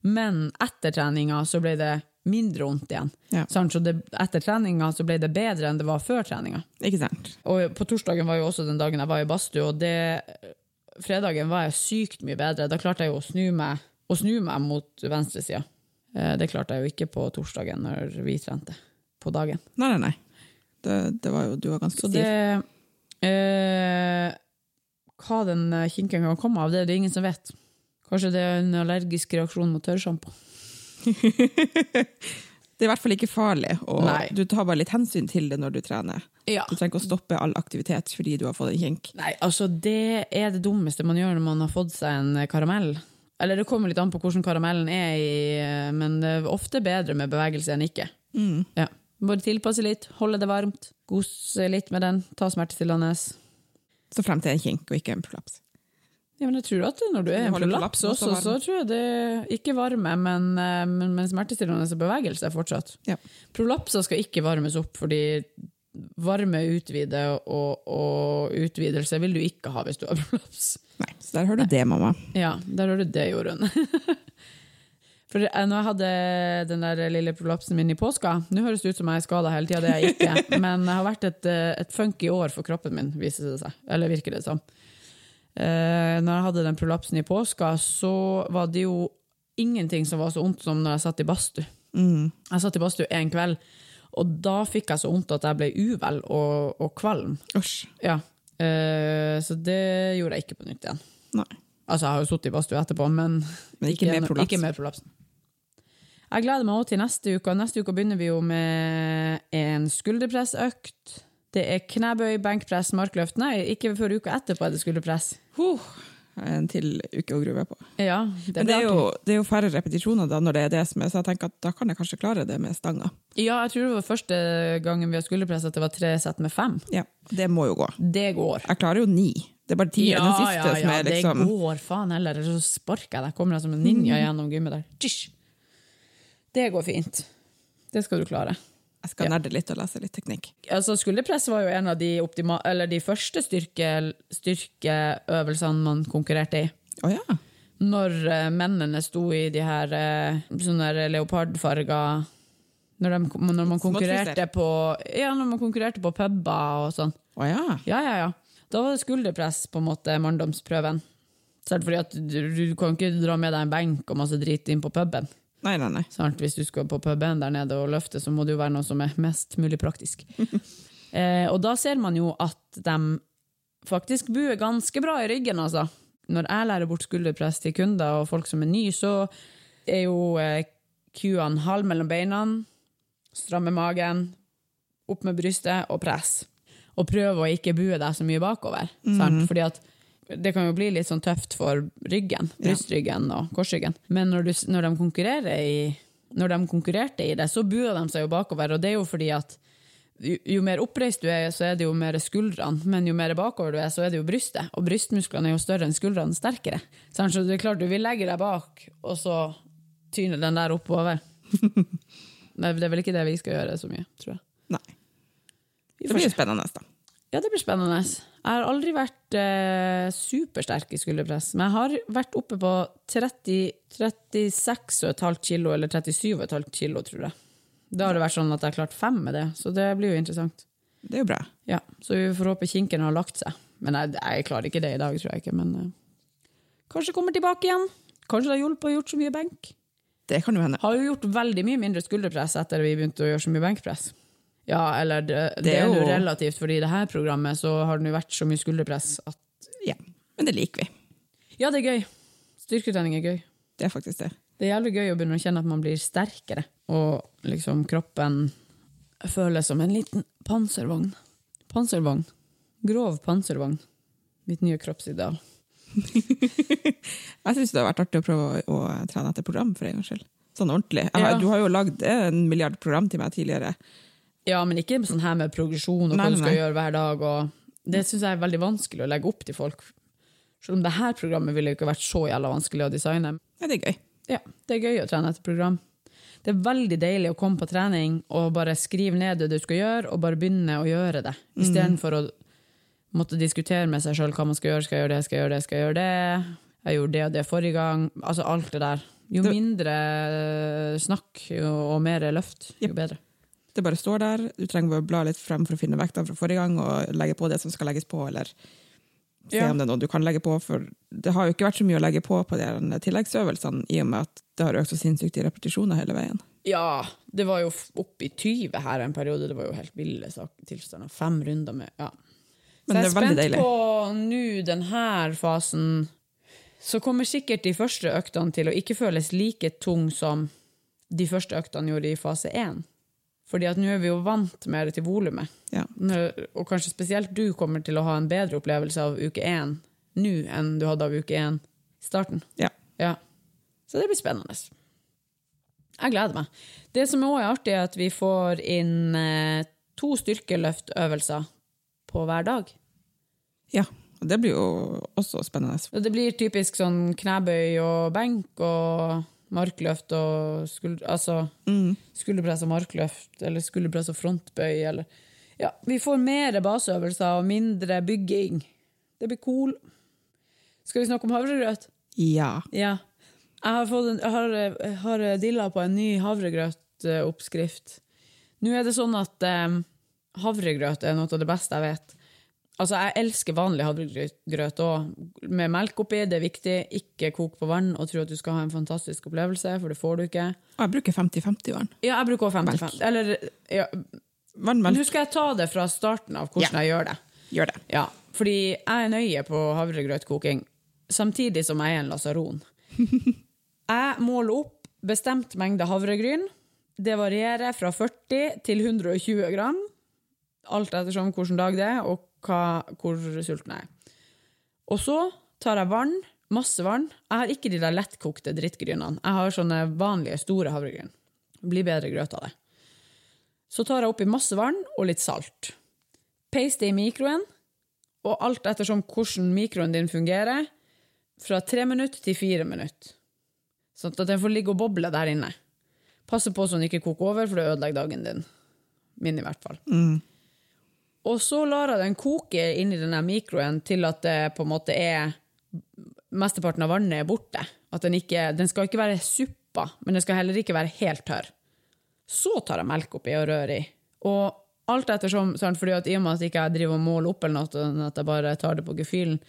Men etter treninga så ble det mindre vondt igjen. Ja. Så det, etter treninga så ble det bedre enn det var før treninga. Ikke sant? Og på torsdagen var jo også den dagen jeg var i badstue, og det, fredagen var jeg sykt mye bedre. Da klarte jeg jo å snu meg, å snu meg mot venstresida. Eh, Det klarte jeg jo ikke på torsdagen når vi trente på dagen. Nei, nei, nei. Det, det var jo, du var ganske Så det eh, Hva den eh, kinken kan komme av, det er det ingen som vet. Kanskje det er en allergisk reaksjon mot tørrsjampo. Det er i hvert fall ikke farlig, og Nei. du tar bare litt hensyn til det når du trener. Ja. Du trenger ikke å stoppe all aktivitet fordi du har fått en kink. Nei, altså det er det dummeste man gjør når man har fått seg en karamell. Eller det kommer litt an på hvordan karamellen er i, eh, men det er ofte bedre med bevegelse enn ikke. Mm. Ja. Bare tilpasse litt, holde det varmt, gose litt med den, ta smertestillende. Så frem til en kink og ikke en prolaps. Ja, men jeg tror at når du er i en prolaps også så tror jeg det er ikke varme, men, eh, men, men smertestillende bevegelse fortsatt. Ja. Prolapser skal ikke varmes opp, fordi varme utvider, og, og utvidelse vil du ikke ha hvis du har prolaps. Nei, så der hører du det, mamma. Ja, der hører du det, Jorunn. For eh, når jeg hadde den der lille prolapsen min i påska Nå høres det ut som jeg er skada hele tida, det er jeg ikke. Men det har vært et, eh, et funky år for kroppen min, viser det seg. Eller virker det som. Eh, når jeg hadde den prolapsen i påska, så var det jo ingenting som var så vondt som når jeg satt i badstue. Mm. Jeg satt i badstue en kveld, og da fikk jeg så vondt at jeg ble uvel og, og kvalm. Ja. Eh, så det gjorde jeg ikke på nytt igjen. Nei. Altså, jeg har jo sittet i badstue etterpå, men Men ikke med. Ikke med prolapsen. Jeg gleder meg også til neste uke. Neste uke begynner vi jo med en skulderpressøkt. Det er knebøy, benkpress, markløft. Nei, ikke før uka etterpå er det skulderpress. Huh. En til uke å grue på. Ja, det Men det er, jo, det er jo færre repetisjoner da når det er det som er, så jeg tenker at da kan jeg kanskje klare det med stanga. Ja, jeg tror det var første gangen vi har skulderpress at det var tre sett med fem. Ja, det må jo gå. Det går. Jeg klarer jo ni. Det er bare ti den siste som er liksom det går faen heller. Eller så sparker jeg deg. Kommer jeg som en ninja gjennom gymmet der. Tysj! Det går fint. Det skal du klare. Jeg skal Ja. nerde litt og lese litt teknikk. Altså, skulderpress var jo en av de, eller de første styrke styrkeøvelsene man konkurrerte i. Oh, ja. Når uh, mennene sto i de her uh, sånne leopardfarga når, de, når man konkurrerte på Ja, når man konkurrerte på puber og sånn. Oh, ja. Ja, ja, ja. Da var det skulderpress på en måte manndomsprøven. Selv fordi at du, du kan ikke dra med deg en benk og masse drit inn på puben. Nei, nei, nei. Sant? Hvis du skal på puben der nede og løfte, så må det jo være noe som er mest mulig praktisk. eh, og da ser man jo at de faktisk buer ganske bra i ryggen, altså. Når jeg lærer bort skulderpress til kunder og folk som er nye, så er jo eh, halv mellom beina, stramme magen, opp med brystet og press. Og prøve å ikke bue deg så mye bakover. Sant? Fordi at det kan jo bli litt sånn tøft for ryggen, brystryggen og korsryggen. Men når, du, når, de konkurrerer i, når de konkurrerte i det, så bua de seg jo bakover. Og det er jo fordi at jo, jo mer oppreist du er, så er det jo mer skuldrene. Men jo mer bakover du er, så er det jo brystet. Og brystmusklene er jo større enn skuldrene sterkere. Så det er klart du vil legge deg bak, og så tyner den der oppover. Men det er vel ikke det vi skal gjøre så mye, tror jeg. nei. Det blir spennende. da. Ja, det blir spennende. Jeg har aldri vært eh, supersterk i skulderpress, men jeg har vært oppe på 36,5 kilo, eller 37,5 kilo, tror jeg. Da har det vært sånn at jeg har klart fem med det, så det blir jo interessant. Det er jo bra. Ja, Så vi får håpe kinken har lagt seg. Men jeg, jeg klarer ikke det i dag, tror jeg ikke. Men eh, kanskje kommer tilbake igjen. Kanskje det har hjulpet å gjort så mye benk. Det kan jo hende. Har jo gjort veldig mye mindre skulderpress etter vi begynte å gjøre så mye benkpress. Ja, eller det, det, Det er jo relativt, fordi i det her programmet så har det vært så mye skulderpress at Ja. Men det liker vi. Ja, det er gøy. Styrketrening er gøy. Det er faktisk det. Det er jævlig gøy å begynne å kjenne at man blir sterkere, og liksom kroppen føles som en liten panservogn. Panservogn. Grov panservogn. Mitt nye kroppsideal. Jeg syns det har vært artig å prøve å trene etter program for en gangs skyld. Sånn ordentlig. Jeg, Ja. Du har jo lagd en milliard program til meg tidligere. Ja, men ikke sånn her med progresjon og Nei, hva du skal nei. gjøre hver dag. Det syns jeg er veldig vanskelig å legge opp til folk. Selv om det her programmet ville jo ikke vært så jævla vanskelig å designe. Ja, det er gøy. Ja, det er gøy å trene etter program. Det er veldig deilig å komme på trening og bare skrive ned det du skal gjøre, og bare begynne å gjøre det. Istedenfor å måtte diskutere med seg sjøl hva man skal gjøre. Skal jeg gjøre det, skal jeg gjøre det, skal jeg gjøre det? Jeg gjorde det og det forrige gang. Altså alt det der. Jo mindre snakk og mer løft, jo bedre. Det bare står der. Du trenger å bla litt frem for å finne vekta fra forrige gang, og legge på det som skal legges på, eller se Ja. om det er noe du kan legge på. For det har jo ikke vært så mye å legge på på de tilleggsøvelsene, i og med at det har økt så sinnssykt i repetisjoner hele veien. Ja, det var jo opp i 20 her en periode. Det var jo helt ville tilstander. Fem runder med Ja. Men så jeg er spent deilig. på nå denne fasen. Så kommer sikkert de første øktene til å ikke føles like tung som de første øktene gjorde i fase 1. Fordi at nå er vi jo vant mer til volumet. Ja. Og kanskje spesielt du kommer til å ha en bedre opplevelse av uke 1 nå enn du hadde av uke 1 i starten. Ja. Ja. Så det blir spennende. Jeg gleder meg. Det som òg er artig, er at vi får inn eh, to styrkeløftøvelser på hver dag. ja. Og det blir jo også spennende. Det blir typisk sånn knebøy og benk og markløft og skulder, altså, skulderpress og markløft, eller skulderpress og frontbøy, eller Ja, vi får mer baseøvelser og mindre bygging. Det blir cool. Skal vi snakke om havregrøt? Ja. Ja. Jeg har, fått en, jeg har, jeg har dilla på en ny havregrøtoppskrift. Nå er det sånn at eh, havregrøt er noe av det beste jeg vet. Altså, Jeg elsker vanlig havregrøt òg, med melk oppi. Det er viktig. Ikke kok på vann og tro at du skal ha en fantastisk opplevelse, for det får du ikke. Og jeg bruker 50-50 vann. Ja, jeg bruker også 55. Eller ja, Vannmelk. Nå skal jeg ta det fra starten av hvordan jeg gjør det. Gjør det. Ja, fordi jeg er nøye på havregrøtkoking, samtidig som jeg er en lasaron. Jeg måler opp bestemt mengde havregryn. Det varierer fra 40 til 120 gram, alt ettersom hvilken dag det er, og hva, hvor sulten jeg er. Og så tar jeg vann, masse vann. Jeg har ikke de der lettkokte drittgrynene. Jeg har sånne vanlige, store havregryn. Blir bedre grøt av det. Så tar jeg oppi masse vann og litt salt. Paste det i mikroen, og alt ettersom hvordan mikroen din fungerer, fra tre minutter til fire minutter. Sånn at den får ligge og boble der inne. Passe på så den ikke koker over, for det ødelegger dagen din. Min i hvert fall. Og så lar jeg den koke inni denne mikroen til at det på en måte er Mesteparten av vannet er borte. At den, ikke, den skal ikke være suppa, men den skal heller ikke være helt tørr. Så tar jeg melk oppi og rører i. Og alt ettersom, sant, fordi at i og med at jeg ikke driver og måler opp, eller noe, sånn at jeg bare tar det på gefühlen,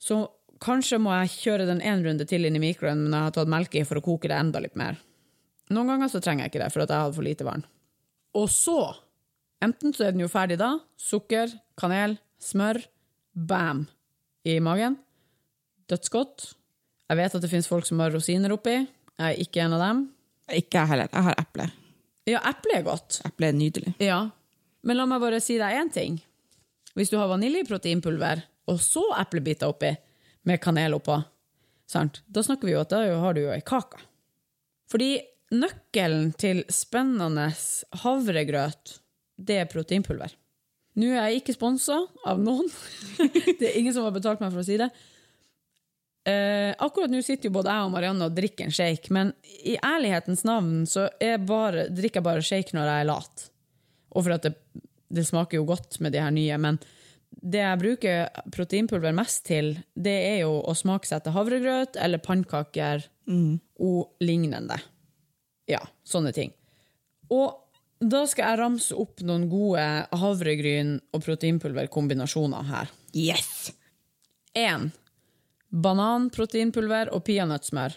så kanskje må jeg kjøre den en runde til inn i mikroen, men jeg har tatt melk i for å koke det enda litt mer. Noen ganger så trenger jeg ikke det, for at jeg hadde for lite vann. Og så, enten så er den jo ferdig da, sukker, kanel, smør, bam, i magen. Dødsgodt. Jeg vet at det finnes folk som har rosiner oppi. Jeg er ikke en av dem. Ikke jeg heller. Jeg har eple. Ja, eple er godt. Eple er nydelig. Ja. Men la meg bare si deg én ting. Hvis du har vaniljeproteinpulver, og så eplebiter oppi, med kanel oppå, sant? da snakker vi jo at da har du jo ei kake. Fordi nøkkelen til spennende havregrøt, det er proteinpulver. Nå er jeg ikke sponsa av noen. det er ingen som har betalt meg for å si det. Eh, akkurat nå sitter jo både jeg og Marianne og drikker en shake, men i ærlighetens navn så bare, drikker jeg bare shake når jeg er lat. Og for at det, det smaker jo godt med de her nye, men det jeg bruker proteinpulver mest til, det er jo å smaksette havregrøt eller pannekaker og lignende. Ja, sånne ting. Og da skal jeg ramse opp noen gode havregryn- og proteinpulverkombinasjoner her. Yes! 1. Bananproteinpulver og peanøttsmør.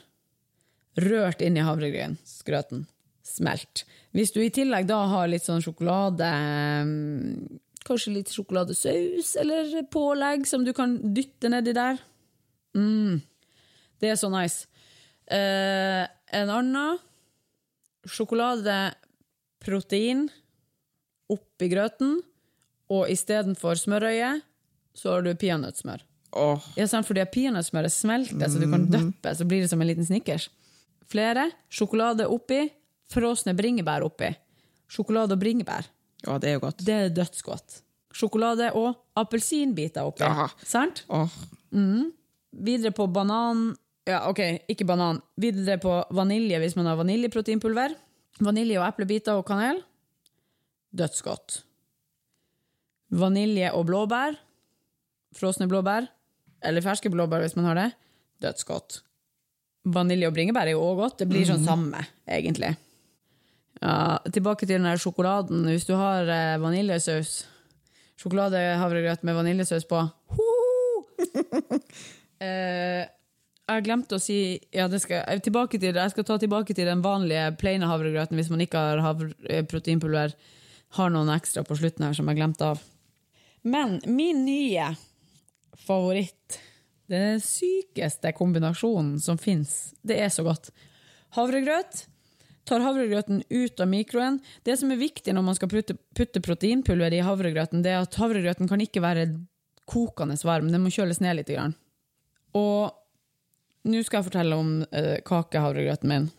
Rørt inn i havregryn. Skrøten. Smelt. Hvis du i tillegg da har litt sånn sjokolade mm, Kanskje litt sjokoladesaus eller pålegg som du kan dytte nedi der. Mm, det er så nice. Eh, en annen sjokoladeprotein oppi grøten, og istedenfor smørøye så har du peanøttsmør. Oh. Ja, sant, fordi peanøttsmøret smelter, så du kan døppe, så blir det som en liten snickers. Flere. Sjokolade oppi. Frosne bringebær oppi. Sjokolade og bringebær. ja, det er jo godt. Det er dødsgodt. Sjokolade og appelsinbiter oppi. Ja. Sant? Åh, Videre på banan Ja, OK, ikke banan. Videre på vanilje hvis man har vaniljeproteinpulver. Vanilje og eplebiter og kanel. Dødsgodt. Vanilje og blåbær. Frosne blåbær. Eller ferske blåbær hvis man har det. Dødsgodt. Vanilje og bringebær er jo òg godt. Det blir sånn samme, egentlig. Ja, tilbake til den der sjokoladen. Hvis du har eh, vaniljesaus Sjokoladehavregrøt med vaniljesaus på. Ho! eh, jeg glemte å si ja, skal, jeg, tilbake til, jeg skal ta tilbake til den vanlige plaine havregrøten hvis man ikke har proteinpulver. Har noen ekstra på slutten her som jeg glemte av. Men min nye favoritt, den sykeste kombinasjonen som fins, det er så godt. Havregrøt. Tar havregrøten ut av mikroen. Det som er viktig når man skal putte, putte proteinpulver i havregrøten, det er at havregrøten kan ikke være kokende varm. Den må kjøles ned litt. Og nå skal jeg fortelle om uh, kakehavregrøten min.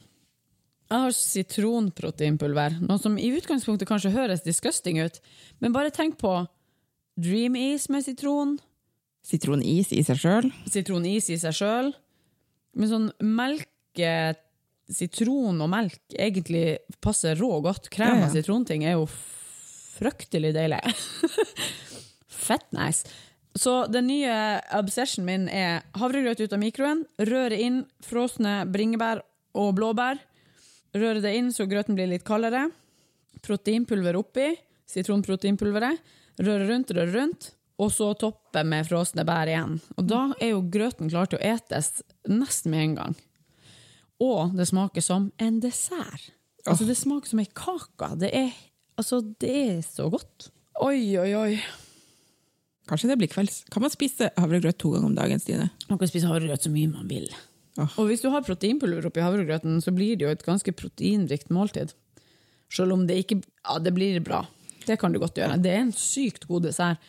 Jeg har sitronproteinpulver, noe som i utgangspunktet kanskje høres disgusting ut, men bare tenk på Dream Ease med sitron, sitronis i seg sjøl. sitronis i seg sjøl, men sånn melke, sitron og melk egentlig passer rå godt. Krem Ja, ja. og sitronting er jo fryktelig deilig. Fett nice. Så den nye obsessionen min er havregrøt ut av mikroen, røre inn frosne bringebær og blåbær, røre det inn så grøten blir litt kaldere, proteinpulver oppi, sitronproteinpulveret, røre rundt, røre rundt, og så toppe med frosne bær igjen. Og da er jo grøten klar til å etes nesten med en gang. Og det smaker som en dessert. Altså, det smaker som ei kake. Det er, altså, det er så godt. Oi, oi, oi. Kanskje det blir kvelds. Kan man spise havregrøt to ganger om dagen, Stine? Man kan spise havregrøt så mye man vil. Oh. Og hvis du har proteinpulver oppi havregrøten, så blir det jo et ganske proteinrikt måltid. Selv om det ikke Ja, det blir bra. Det kan du godt gjøre. Det er en sykt god dessert.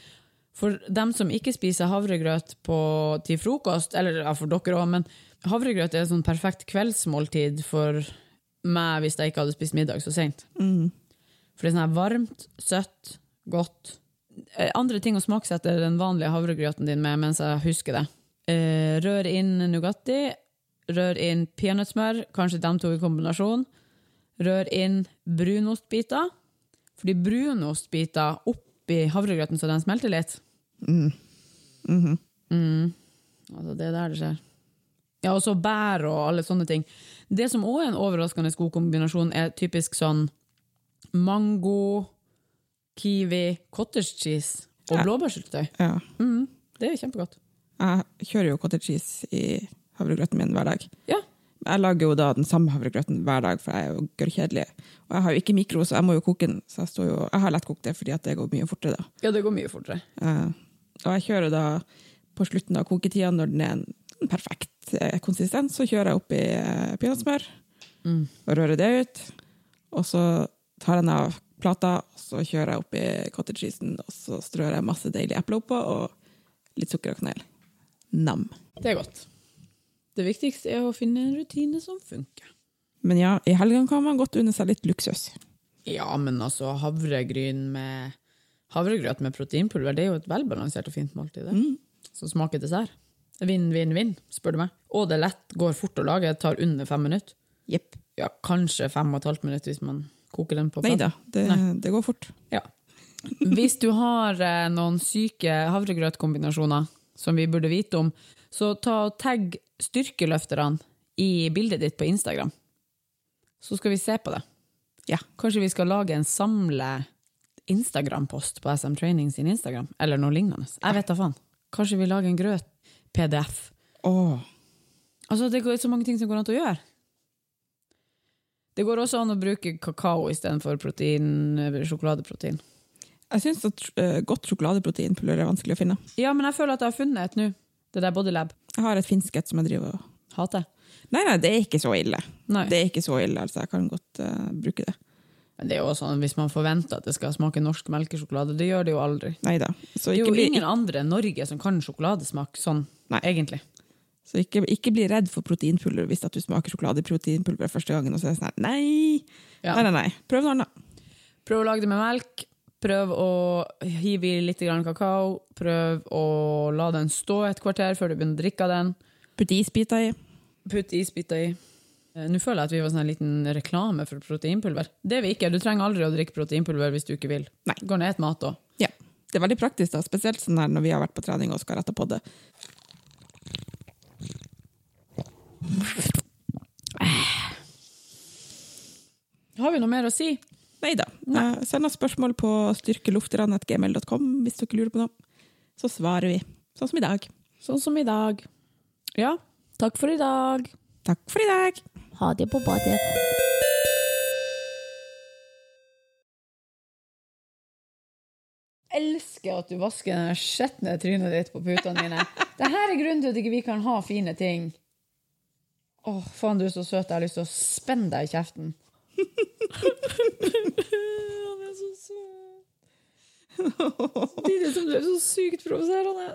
For dem som ikke spiser havregrøt på, til frokost, eller ja, for dere òg, men havregrøt er et sånn perfekt kveldsmåltid for meg hvis jeg ikke hadde spist middag så seint. For det er sånn her varmt, søtt, godt. Eh, Andre ting å smaksette den vanlige havregrøten din med mens jeg husker det. Eh, rør inn Nugatti, rør inn peanøttsmør, kanskje de to i kombinasjon. Rør inn brunostbiter, fordi brunostbiter oppi havregrøten så den smelter litt. Mm. Altså, det er der det skjer. Ja, og så bær og alle sånne ting. Det som òg er en overraskende god kombinasjon, er typisk sånn mango, kiwi, cottage cheese og blåbærsyltetøy. Ja. Mm, det er kjempegodt. Jeg kjører jo cottage cheese i havregrøten min hver dag. Ja. Jeg lager jo da den samme havregrøten hver dag, for jeg er jo gørrkjedelig. Og jeg har jo ikke mikro, så jeg må jo koke den. Så jeg, står jo, jeg har lettkokt det fordi det går mye fortere da. ja, det går mye fortere. Uh, og jeg kjører da på slutten av koketida, når den er en en perfekt eh, konsistens, så kjører jeg oppi eh, peanøttsmør Mm. og rører det ut. Og så tar jeg den av plata, så kjører jeg oppi cottage cheesen, og så strør jeg masse deilig eple oppå, og litt sukker og kanel. Nam. Det er godt. Det viktigste er å finne en rutine som funker. Men ja, i helgene kan man godt unne seg litt luksus. Ja, men altså, havregryn med havregrøt med proteinpulver, det er jo et velbalansert og fint måltid. Det. Som smaker dessert. Vinn, vinn, vinn, spør du meg. Og det er lett, går fort å lage, tar under fem minutter. Jepp. Ja, kanskje fem og et halvt minutt hvis man koker den på Nei fat. da, det, Nei. det går fort. Ja. Hvis du har eh, noen syke havregrøtkombinasjoner som vi burde vite om, så ta og tagg styrkeløfterne i bildet ditt på Instagram. Så skal vi se på det. Ja. Kanskje vi skal lage en samle Instagram-post på SM Training sin Instagram, eller noe lignende. Jeg vet da faen. Kanskje vi lager en grøt-PDF. Oh. Altså, det er så mange ting som går an å gjøre. Det går også an å bruke kakao istedenfor protein, eh, sjokoladeprotein. Jeg syns at uh, godt sjokoladeproteinpulver er vanskelig å finne. Ja, men jeg føler at jeg har funnet et nå. Det der Bodylab. Jeg har et finsk et som jeg driver og Hater. Nei, nei, det er ikke så ille. Nei. Det er ikke så ille, altså. Jeg kan godt uh, bruke det. Men det er jo sånn, hvis man forventer at det skal smake norsk melkesjokolade, det gjør det jo aldri. Neida. Så Det er jo bli, ingen andre enn Norge som kan sjokoladesmak sånn, Nei. egentlig. Så ikke, ikke bli redd for proteinpulver hvis du smaker sjokolade i proteinpulver første gangen. og så er det sånn her, nei. Ja. nei, nei, nei. Prøv noe annet. Prøv å lage det med melk. Prøv å hive i litt kakao. Prøv å la den stå et kvarter før du begynner å drikke den. Putt isbiter i. Putt isbiter i. Eh, Nå føler jeg at vi var sånn en liten reklame for proteinpulver. Det er vi ikke. Du trenger aldri å drikke proteinpulver hvis du ikke vil. Nei. Går ned et mat òg. Ja. Det er veldig praktisk, da, spesielt sånn når vi har vært på trening og skal rette på det. Har vi noe mer å si? Nei da. Send oss spørsmål på styrkelufterne.gmail.com hvis dere lurer på noe. Så svarer vi. Sånn som i dag. Sånn som i dag. Ja, takk for i dag. Takk for i dag. Ha det på badet. elsker at du vasker det skjetne trynet ditt på putene dine. Dette er grunnen til at ikke vi kan ha fine ting. Åh, faen, du er så søt. Jeg har lyst til å spenne deg i kjeften. Han er så søt. Samtidig som du er så sykt provoserende.